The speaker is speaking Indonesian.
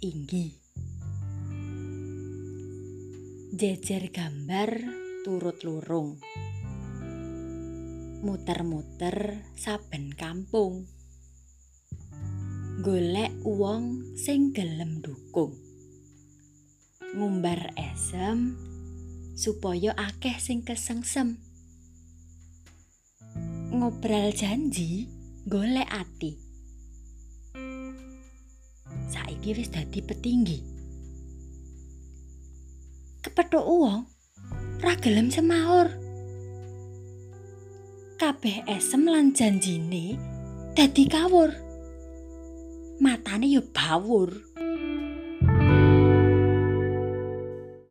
inggi. Jejer gambar turut lurung. Muter-muter saben kampung. Golek wong sing gelem dukung. Ngumbar esem supaya akeh sing kesengsem. Ngobral janji golek ati. Saiki wis dadi petinggi. Kepethuk wong ra gelem semaur. Kabeh esem lan janjine dadi kawur. Matane yo bawur.